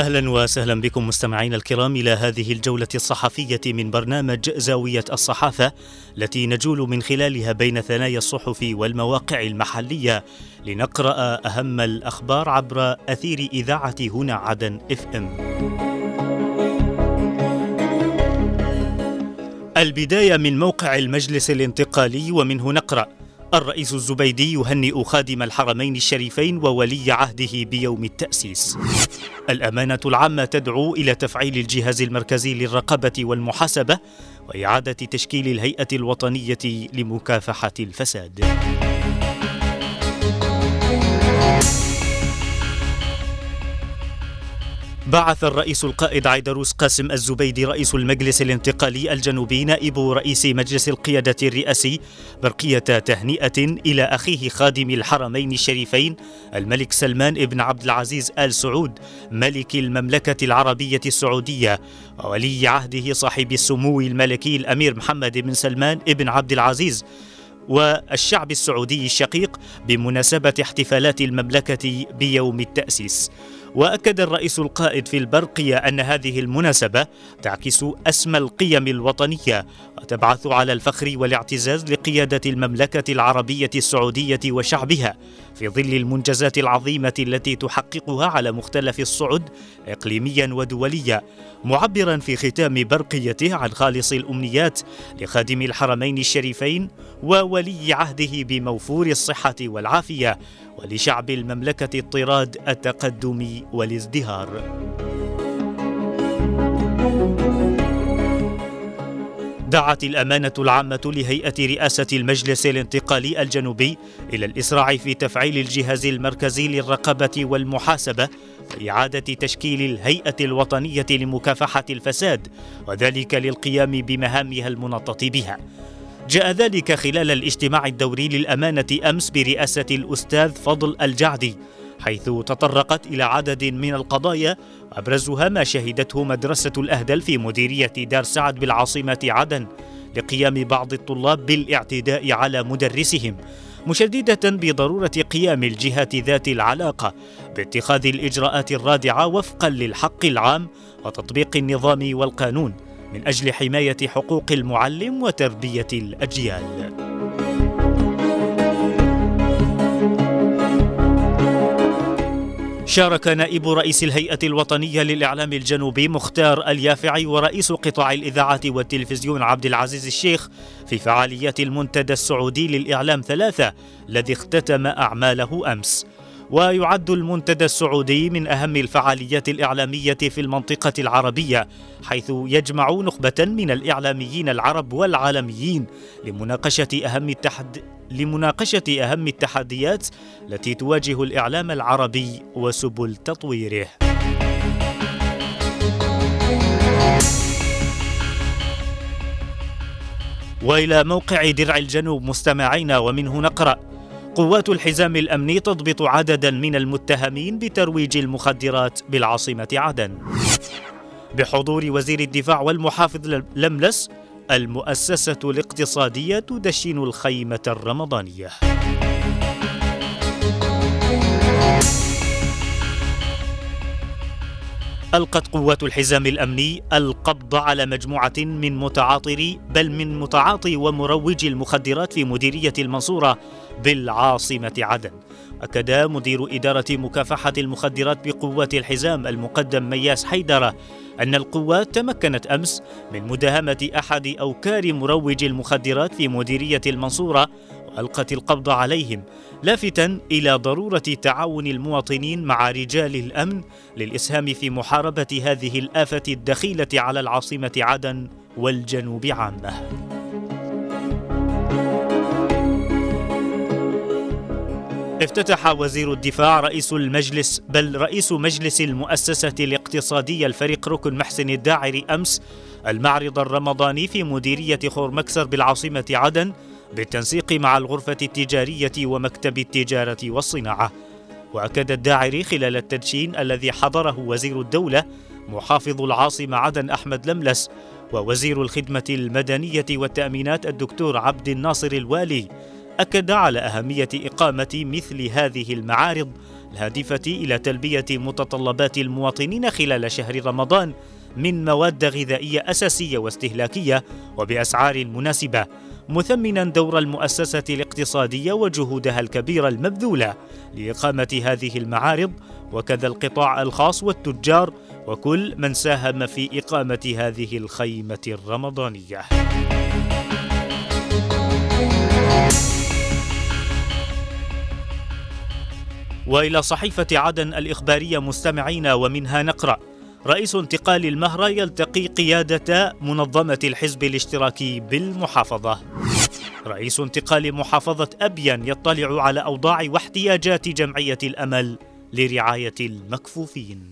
أهلا وسهلا بكم مستمعينا الكرام إلى هذه الجولة الصحفية من برنامج زاوية الصحافة التي نجول من خلالها بين ثنايا الصحف والمواقع المحلية لنقرأ أهم الأخبار عبر أثير إذاعة هنا عدن إف إم. البداية من موقع المجلس الانتقالي ومنه نقرأ الرئيس الزبيدي يهنئ خادم الحرمين الشريفين وولي عهده بيوم التأسيس. الأمانة العامة تدعو إلى تفعيل الجهاز المركزي للرقابة والمحاسبة وإعادة تشكيل الهيئة الوطنية لمكافحة الفساد. بعث الرئيس القائد عيدروس قاسم الزبيدي رئيس المجلس الانتقالي الجنوبي نائب رئيس مجلس القيادة الرئاسي برقية تهنئة إلى أخيه خادم الحرمين الشريفين الملك سلمان بن عبد العزيز آل سعود ملك المملكة العربية السعودية وولي عهده صاحب السمو الملكي الأمير محمد بن سلمان بن عبد العزيز والشعب السعودي الشقيق بمناسبة احتفالات المملكة بيوم التأسيس. وأكد الرئيس القائد في البرقية أن هذه المناسبة تعكس أسمى القيم الوطنية وتبعث على الفخر والاعتزاز لقيادة المملكة العربية السعودية وشعبها في ظل المنجزات العظيمة التي تحققها على مختلف الصعد اقليميا ودوليا معبرا في ختام برقيته عن خالص الأمنيات لخادم الحرمين الشريفين وولي عهده بموفور الصحة والعافية ولشعب المملكة الطراد التقدم والازدهار. دعت الأمانة العامة لهيئة رئاسة المجلس الانتقالي الجنوبي إلى الإسراع في تفعيل الجهاز المركزي للرقابة والمحاسبة وإعادة تشكيل الهيئة الوطنية لمكافحة الفساد وذلك للقيام بمهامها المنطة بها. جاء ذلك خلال الاجتماع الدوري للأمانة أمس برئاسة الأستاذ فضل الجعدي حيث تطرقت إلى عدد من القضايا أبرزها ما شهدته مدرسة الأهدل في مديرية دار سعد بالعاصمة عدن لقيام بعض الطلاب بالاعتداء على مدرسهم مشددة بضرورة قيام الجهات ذات العلاقة باتخاذ الإجراءات الرادعة وفقا للحق العام وتطبيق النظام والقانون من أجل حماية حقوق المعلم وتربية الأجيال. شارك نائب رئيس الهيئة الوطنية للإعلام الجنوبي مختار اليافعي ورئيس قطاع الإذاعة والتلفزيون عبد العزيز الشيخ في فعاليات المنتدى السعودي للإعلام ثلاثة الذي اختتم أعماله أمس. ويعد المنتدى السعودي من أهم الفعاليات الإعلامية في المنطقة العربية حيث يجمع نخبة من الإعلاميين العرب والعالميين لمناقشة أهم التحد لمناقشة أهم التحديات التي تواجه الإعلام العربي وسبل تطويره. وإلى موقع درع الجنوب مستمعينا ومنه نقرا قوات الحزام الأمني تضبط عددا من المتهمين بترويج المخدرات بالعاصمة عدن. بحضور وزير الدفاع والمحافظ لملس المؤسسة الاقتصادية تدشن الخيمة الرمضانية. ألقت قوات الحزام الأمني القبض على مجموعة من متعاطري بل من متعاطي ومروجي المخدرات في مديرية المنصورة بالعاصمة عدن. أكد مدير إدارة مكافحة المخدرات بقوات الحزام المقدم مياس حيدرة أن القوات تمكنت أمس من مداهمة أحد أوكار مروج المخدرات في مديرية المنصورة وألقت القبض عليهم لافتا إلى ضرورة تعاون المواطنين مع رجال الأمن للإسهام في محاربة هذه الآفة الدخيلة على العاصمة عدن والجنوب عامة. افتتح وزير الدفاع رئيس المجلس بل رئيس مجلس المؤسسة الاقتصادية الفريق ركن محسن الداعري أمس المعرض الرمضاني في مديرية خورمكسر بالعاصمة عدن بالتنسيق مع الغرفة التجارية ومكتب التجارة والصناعة. وأكد الداعري خلال التدشين الذي حضره وزير الدولة محافظ العاصمة عدن أحمد لملس ووزير الخدمة المدنية والتأمينات الدكتور عبد الناصر الوالي. أكد على أهمية إقامة مثل هذه المعارض الهادفة إلى تلبية متطلبات المواطنين خلال شهر رمضان من مواد غذائية أساسية واستهلاكية وبأسعار مناسبة مثمنا دور المؤسسة الاقتصادية وجهودها الكبيرة المبذولة لإقامة هذه المعارض وكذا القطاع الخاص والتجار وكل من ساهم في إقامة هذه الخيمة الرمضانية. وإلى صحيفة عدن الإخبارية مستمعين ومنها نقرأ رئيس انتقال المهرة يلتقي قيادة منظمة الحزب الاشتراكي بالمحافظة. رئيس انتقال محافظة أبين يطلع على أوضاع واحتياجات جمعية الأمل لرعاية المكفوفين.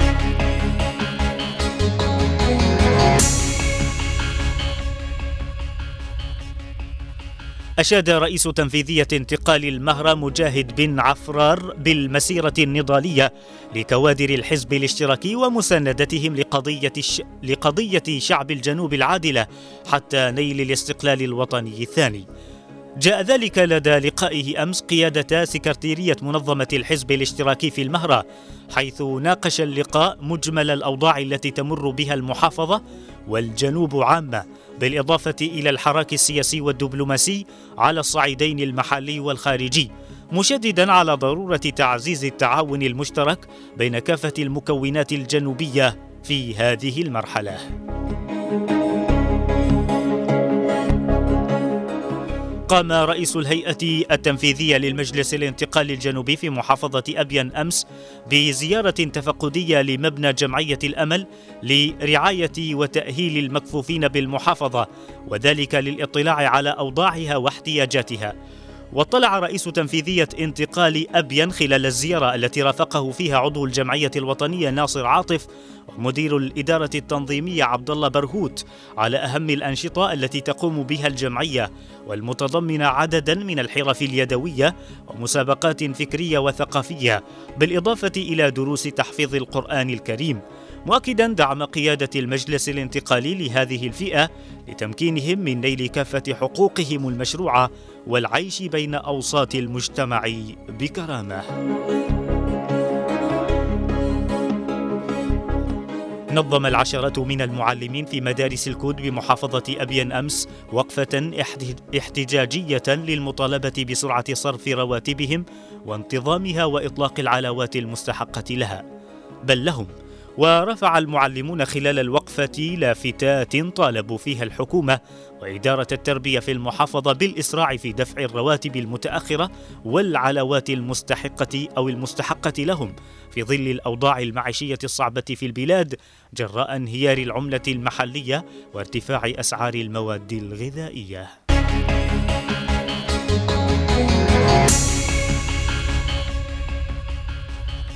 أشاد رئيس تنفيذية انتقال المهرة مجاهد بن عفرار بالمسيرة النضالية لكوادر الحزب الاشتراكي ومساندتهم لقضية, الش... لقضية شعب الجنوب العادلة حتى نيل الاستقلال الوطني الثاني. جاء ذلك لدى لقائه أمس قيادة سكرتيرية منظمة الحزب الاشتراكي في المهرة حيث ناقش اللقاء مجمل الأوضاع التي تمر بها المحافظة والجنوب عامة بالإضافة إلى الحراك السياسي والدبلوماسي على الصعيدين المحلي والخارجي مشددا على ضرورة تعزيز التعاون المشترك بين كافة المكونات الجنوبية في هذه المرحلة. قام رئيس الهيئة التنفيذية للمجلس الانتقالي الجنوبي في محافظة أبين أمس بزيارة تفقدية لمبنى جمعية الأمل لرعاية وتأهيل المكفوفين بالمحافظة وذلك للاطلاع على أوضاعها واحتياجاتها. واطلع رئيس تنفيذية انتقال أبين خلال الزيارة التي رافقه فيها عضو الجمعية الوطنية ناصر عاطف ومدير الإدارة التنظيمية عبد الله برهوت على أهم الأنشطة التي تقوم بها الجمعية والمتضمنة عددا من الحرف اليدوية ومسابقات فكرية وثقافية بالإضافة إلى دروس تحفيظ القرآن الكريم. مؤكدا دعم قيادة المجلس الانتقالي لهذه الفئة لتمكينهم من نيل كافة حقوقهم المشروعة والعيش بين أوساط المجتمع بكرامة. نظم العشرة من المعلمين في مدارس الكود بمحافظة أبين أمس وقفة احتجاجية للمطالبة بسرعة صرف رواتبهم وانتظامها وإطلاق العلاوات المستحقة لها بل لهم ورفع المعلمون خلال الوقفة لافتات طالبوا فيها الحكومة وإدارة التربية في المحافظة بالإسراع في دفع الرواتب المتأخرة والعلاوات المستحقة أو المستحقة لهم في ظل الأوضاع المعيشية الصعبة في البلاد جراء انهيار العملة المحلية وارتفاع أسعار المواد الغذائية.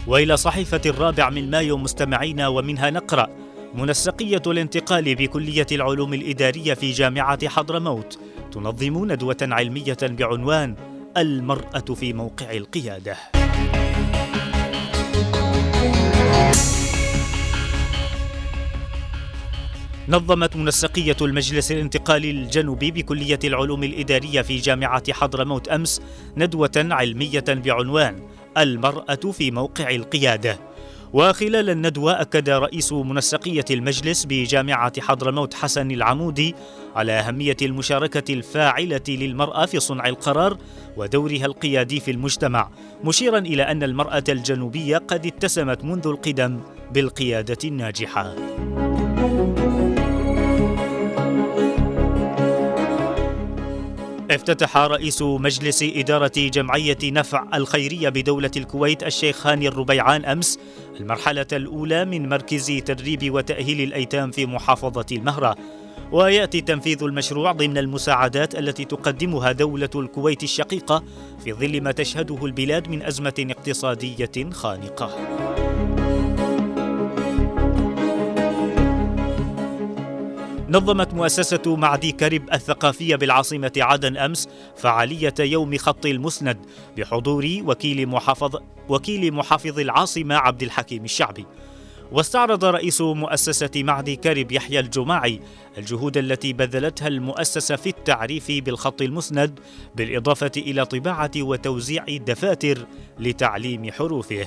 وإلى صحيفة الرابع من مايو مستمعينا ومنها نقرأ منسقية الانتقال بكلية العلوم الإدارية في جامعة حضرموت. تنظم ندوه علمية بعنوان المرأة في موقع القيادة. نظمت منسقية المجلس الانتقالي الجنوبي بكلية العلوم الإدارية في جامعة حضرموت أمس ندوة علمية بعنوان المرأة في موقع القيادة وخلال الندوة أكد رئيس منسقية المجلس بجامعة حضرموت حسن العمودي على أهمية المشاركة الفاعلة للمرأة في صنع القرار ودورها القيادي في المجتمع، مشيرا إلى أن المرأة الجنوبية قد اتسمت منذ القدم بالقيادة الناجحة. افتتح رئيس مجلس إدارة جمعية نفع الخيرية بدولة الكويت الشيخ هاني الربيعان أمس المرحلة الأولى من مركز تدريب وتأهيل الأيتام في محافظة المهرة. ويأتي تنفيذ المشروع ضمن المساعدات التي تقدمها دولة الكويت الشقيقة في ظل ما تشهده البلاد من أزمة اقتصادية خانقة. نظمت مؤسسة معدي كرب الثقافية بالعاصمة عدن أمس فعالية يوم خط المسند بحضور وكيل محافظ وكيل محافظ العاصمة عبد الحكيم الشعبي. واستعرض رئيس مؤسسة معهد كارب يحيى الجماعي الجهود التي بذلتها المؤسسة في التعريف بالخط المسند بالإضافة إلى طباعة وتوزيع دفاتر لتعليم حروفه.